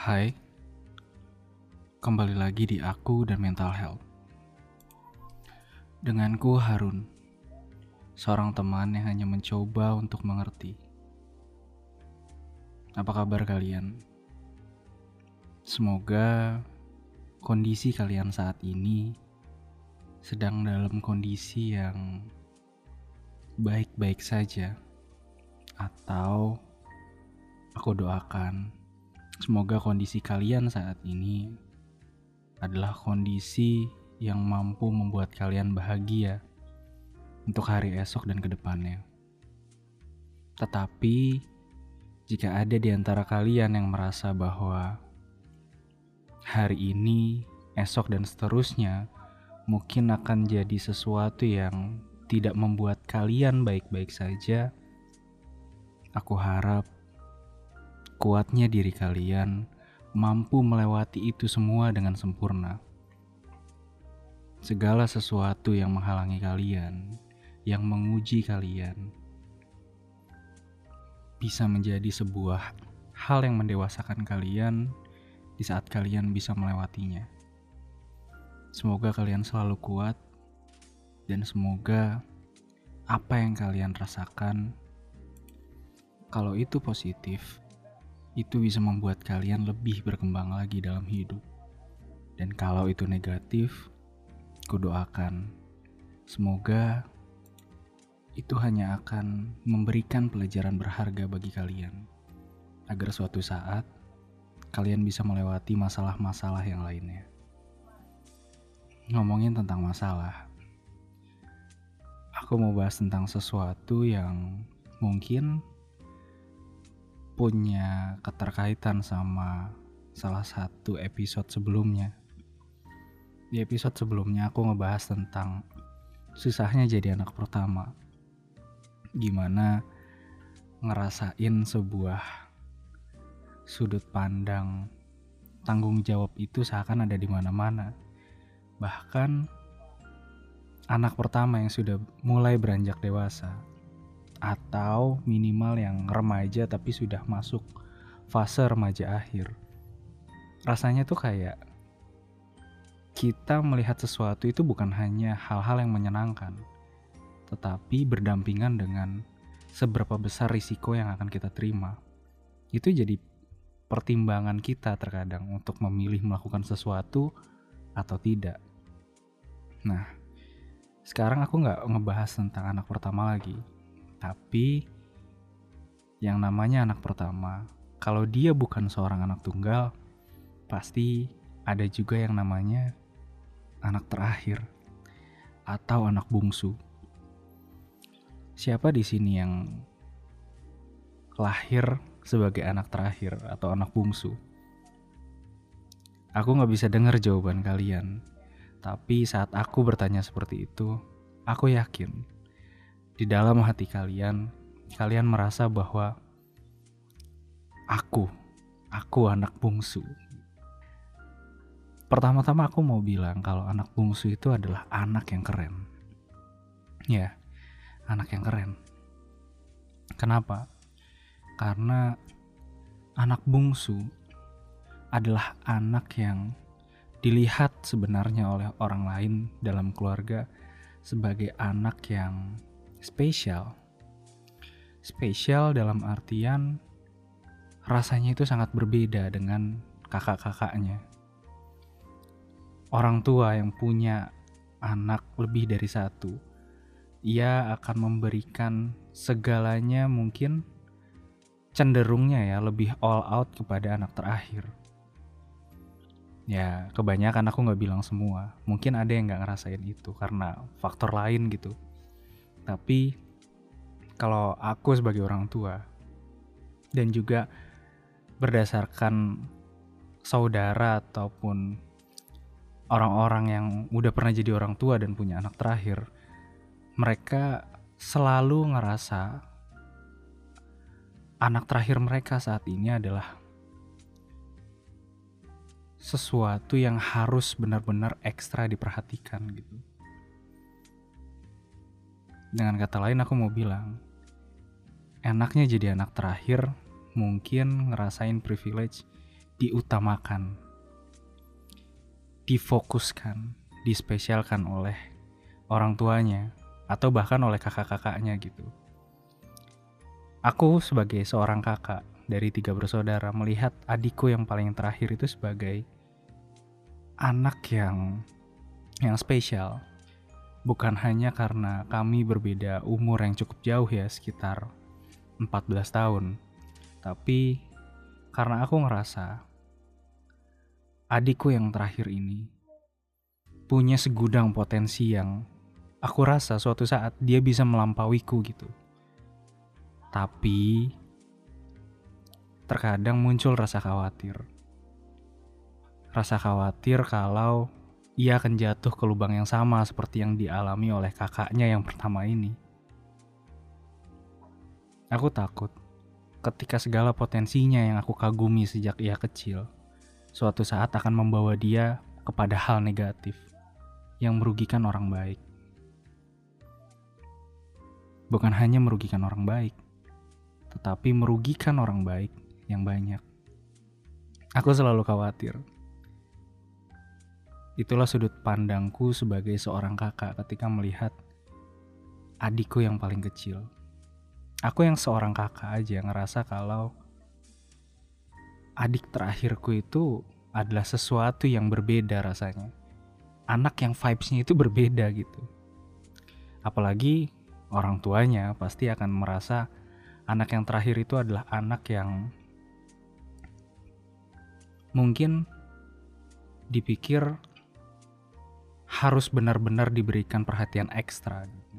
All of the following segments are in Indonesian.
Hai, kembali lagi di aku dan mental health. Denganku Harun, seorang teman yang hanya mencoba untuk mengerti. Apa kabar kalian? Semoga kondisi kalian saat ini sedang dalam kondisi yang baik-baik saja, atau aku doakan Semoga kondisi kalian saat ini adalah kondisi yang mampu membuat kalian bahagia untuk hari esok dan ke depannya. Tetapi, jika ada di antara kalian yang merasa bahwa hari ini, esok, dan seterusnya mungkin akan jadi sesuatu yang tidak membuat kalian baik-baik saja, aku harap kuatnya diri kalian mampu melewati itu semua dengan sempurna. Segala sesuatu yang menghalangi kalian, yang menguji kalian, bisa menjadi sebuah hal yang mendewasakan kalian di saat kalian bisa melewatinya. Semoga kalian selalu kuat, dan semoga apa yang kalian rasakan, kalau itu positif, itu bisa membuat kalian lebih berkembang lagi dalam hidup. Dan kalau itu negatif, kudoakan semoga itu hanya akan memberikan pelajaran berharga bagi kalian agar suatu saat kalian bisa melewati masalah-masalah yang lainnya. Ngomongin tentang masalah, aku mau bahas tentang sesuatu yang mungkin punya keterkaitan sama salah satu episode sebelumnya. Di episode sebelumnya aku ngebahas tentang susahnya jadi anak pertama. Gimana ngerasain sebuah sudut pandang tanggung jawab itu seakan ada di mana-mana. Bahkan anak pertama yang sudah mulai beranjak dewasa atau minimal yang remaja tapi sudah masuk fase remaja akhir. Rasanya tuh kayak kita melihat sesuatu itu bukan hanya hal-hal yang menyenangkan, tetapi berdampingan dengan seberapa besar risiko yang akan kita terima. Itu jadi pertimbangan kita terkadang untuk memilih melakukan sesuatu atau tidak. Nah, sekarang aku nggak ngebahas tentang anak pertama lagi, tapi yang namanya anak pertama, kalau dia bukan seorang anak tunggal, pasti ada juga yang namanya anak terakhir atau anak bungsu. Siapa di sini yang lahir sebagai anak terakhir atau anak bungsu? Aku nggak bisa dengar jawaban kalian, tapi saat aku bertanya seperti itu, aku yakin di dalam hati kalian, kalian merasa bahwa aku, aku anak bungsu. Pertama-tama aku mau bilang kalau anak bungsu itu adalah anak yang keren. Ya, anak yang keren. Kenapa? Karena anak bungsu adalah anak yang dilihat sebenarnya oleh orang lain dalam keluarga sebagai anak yang spesial. Spesial dalam artian rasanya itu sangat berbeda dengan kakak-kakaknya. Orang tua yang punya anak lebih dari satu, ia akan memberikan segalanya mungkin cenderungnya ya lebih all out kepada anak terakhir. Ya kebanyakan aku nggak bilang semua, mungkin ada yang nggak ngerasain itu karena faktor lain gitu tapi kalau aku sebagai orang tua dan juga berdasarkan saudara ataupun orang-orang yang udah pernah jadi orang tua dan punya anak terakhir, mereka selalu ngerasa anak terakhir mereka saat ini adalah sesuatu yang harus benar-benar ekstra diperhatikan gitu. Dengan kata lain aku mau bilang, enaknya jadi anak terakhir mungkin ngerasain privilege diutamakan, difokuskan, dispesialkan oleh orang tuanya atau bahkan oleh kakak-kakaknya gitu. Aku sebagai seorang kakak dari tiga bersaudara melihat adikku yang paling terakhir itu sebagai anak yang yang spesial. Bukan hanya karena kami berbeda umur yang cukup jauh ya, sekitar 14 tahun. Tapi karena aku ngerasa adikku yang terakhir ini punya segudang potensi yang aku rasa suatu saat dia bisa melampauiku gitu. Tapi terkadang muncul rasa khawatir. Rasa khawatir kalau ia akan jatuh ke lubang yang sama seperti yang dialami oleh kakaknya yang pertama ini. Aku takut ketika segala potensinya yang aku kagumi sejak ia kecil, suatu saat akan membawa dia kepada hal negatif yang merugikan orang baik. Bukan hanya merugikan orang baik, tetapi merugikan orang baik yang banyak. Aku selalu khawatir. Itulah sudut pandangku sebagai seorang kakak ketika melihat adikku yang paling kecil. Aku yang seorang kakak aja ngerasa kalau adik terakhirku itu adalah sesuatu yang berbeda rasanya anak yang vibesnya itu berbeda gitu. Apalagi orang tuanya pasti akan merasa anak yang terakhir itu adalah anak yang mungkin dipikir harus benar-benar diberikan perhatian ekstra. Gitu.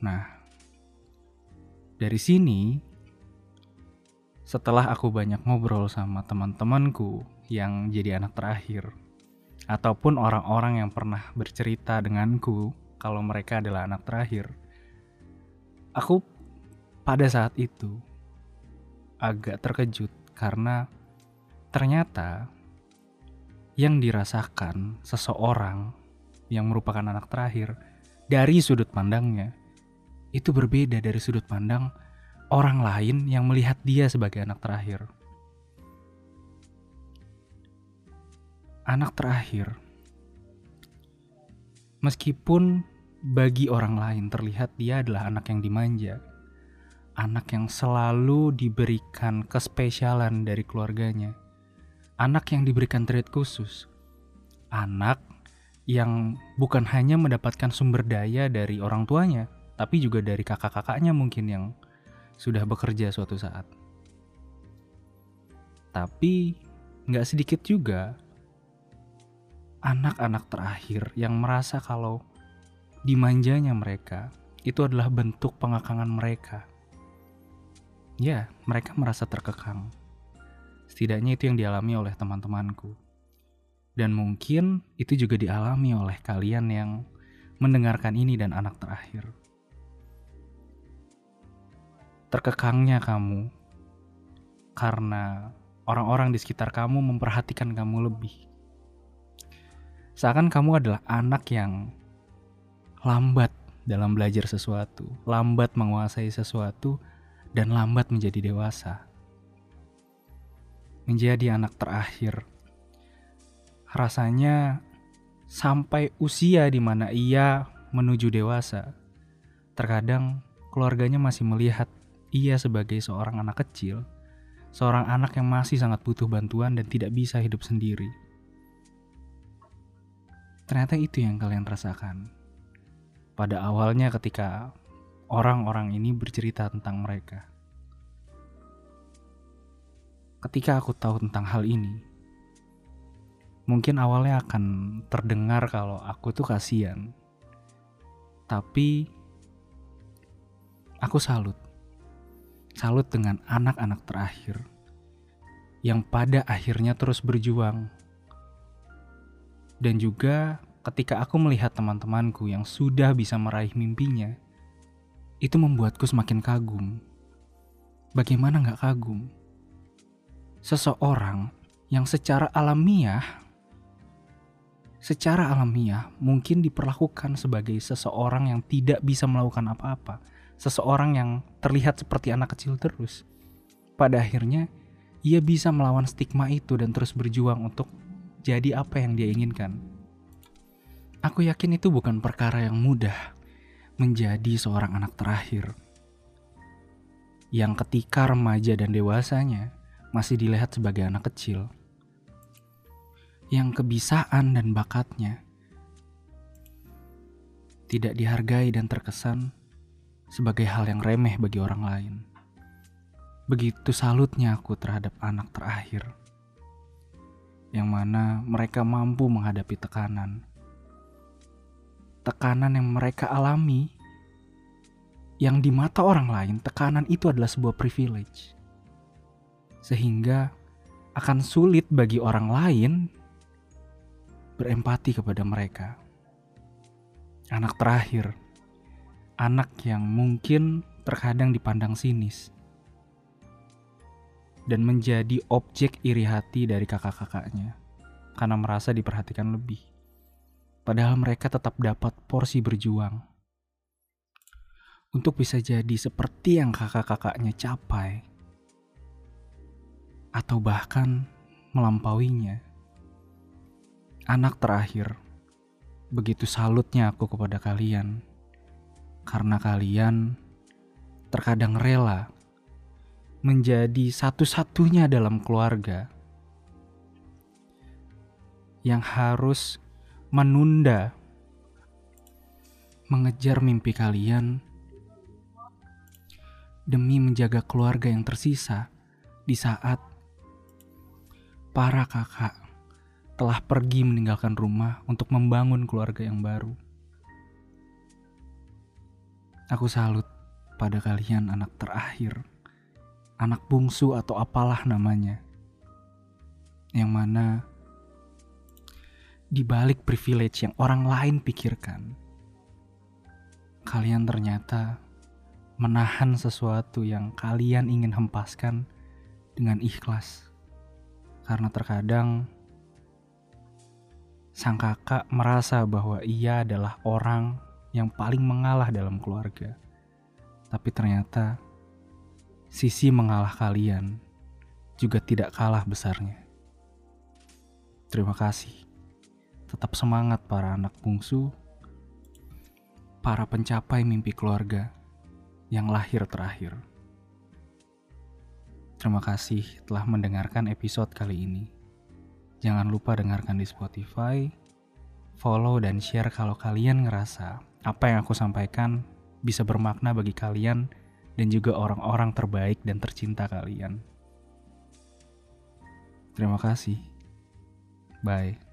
Nah, dari sini setelah aku banyak ngobrol sama teman-temanku yang jadi anak terakhir, ataupun orang-orang yang pernah bercerita denganku kalau mereka adalah anak terakhir. Aku pada saat itu agak terkejut karena ternyata yang dirasakan seseorang yang merupakan anak terakhir dari sudut pandangnya itu berbeda dari sudut pandang orang lain yang melihat dia sebagai anak terakhir. anak terakhir. Meskipun bagi orang lain terlihat dia adalah anak yang dimanja, anak yang selalu diberikan kespesialan dari keluarganya, anak yang diberikan treat khusus, anak yang bukan hanya mendapatkan sumber daya dari orang tuanya, tapi juga dari kakak-kakaknya mungkin yang sudah bekerja suatu saat. Tapi nggak sedikit juga anak-anak terakhir yang merasa kalau dimanjanya mereka itu adalah bentuk pengekangan mereka. Ya, mereka merasa terkekang. Setidaknya itu yang dialami oleh teman-temanku. Dan mungkin itu juga dialami oleh kalian yang mendengarkan ini dan anak terakhir. Terkekangnya kamu karena orang-orang di sekitar kamu memperhatikan kamu lebih Seakan kamu adalah anak yang lambat dalam belajar sesuatu, lambat menguasai sesuatu, dan lambat menjadi dewasa. Menjadi anak terakhir. Rasanya sampai usia di mana ia menuju dewasa, terkadang keluarganya masih melihat ia sebagai seorang anak kecil, seorang anak yang masih sangat butuh bantuan dan tidak bisa hidup sendiri. Ternyata itu yang kalian rasakan. Pada awalnya ketika orang-orang ini bercerita tentang mereka. Ketika aku tahu tentang hal ini, mungkin awalnya akan terdengar kalau aku tuh kasihan. Tapi aku salut. Salut dengan anak-anak terakhir yang pada akhirnya terus berjuang dan juga ketika aku melihat teman-temanku yang sudah bisa meraih mimpinya, itu membuatku semakin kagum. Bagaimana nggak kagum? Seseorang yang secara alamiah, secara alamiah mungkin diperlakukan sebagai seseorang yang tidak bisa melakukan apa-apa, seseorang yang terlihat seperti anak kecil terus. Pada akhirnya, ia bisa melawan stigma itu dan terus berjuang untuk jadi apa yang dia inginkan. Aku yakin itu bukan perkara yang mudah menjadi seorang anak terakhir. Yang ketika remaja dan dewasanya masih dilihat sebagai anak kecil. Yang kebisaan dan bakatnya tidak dihargai dan terkesan sebagai hal yang remeh bagi orang lain. Begitu salutnya aku terhadap anak terakhir, yang mana mereka mampu menghadapi tekanan. Tekanan yang mereka alami, yang di mata orang lain, tekanan itu adalah sebuah privilege, sehingga akan sulit bagi orang lain berempati kepada mereka. Anak terakhir, anak yang mungkin terkadang dipandang sinis dan menjadi objek iri hati dari kakak-kakaknya karena merasa diperhatikan lebih. Padahal mereka tetap dapat porsi berjuang untuk bisa jadi seperti yang kakak-kakaknya capai atau bahkan melampauinya. Anak terakhir, begitu salutnya aku kepada kalian karena kalian terkadang rela menjadi satu-satunya dalam keluarga yang harus menunda mengejar mimpi kalian demi menjaga keluarga yang tersisa di saat para kakak telah pergi meninggalkan rumah untuk membangun keluarga yang baru. Aku salut pada kalian anak terakhir anak bungsu atau apalah namanya. Yang mana di balik privilege yang orang lain pikirkan, kalian ternyata menahan sesuatu yang kalian ingin hempaskan dengan ikhlas. Karena terkadang sang kakak merasa bahwa ia adalah orang yang paling mengalah dalam keluarga. Tapi ternyata sisi mengalah kalian juga tidak kalah besarnya. Terima kasih. Tetap semangat para anak bungsu, para pencapai mimpi keluarga yang lahir terakhir. Terima kasih telah mendengarkan episode kali ini. Jangan lupa dengarkan di Spotify, follow dan share kalau kalian ngerasa apa yang aku sampaikan bisa bermakna bagi kalian dan juga orang-orang terbaik dan tercinta kalian. Terima kasih. Bye.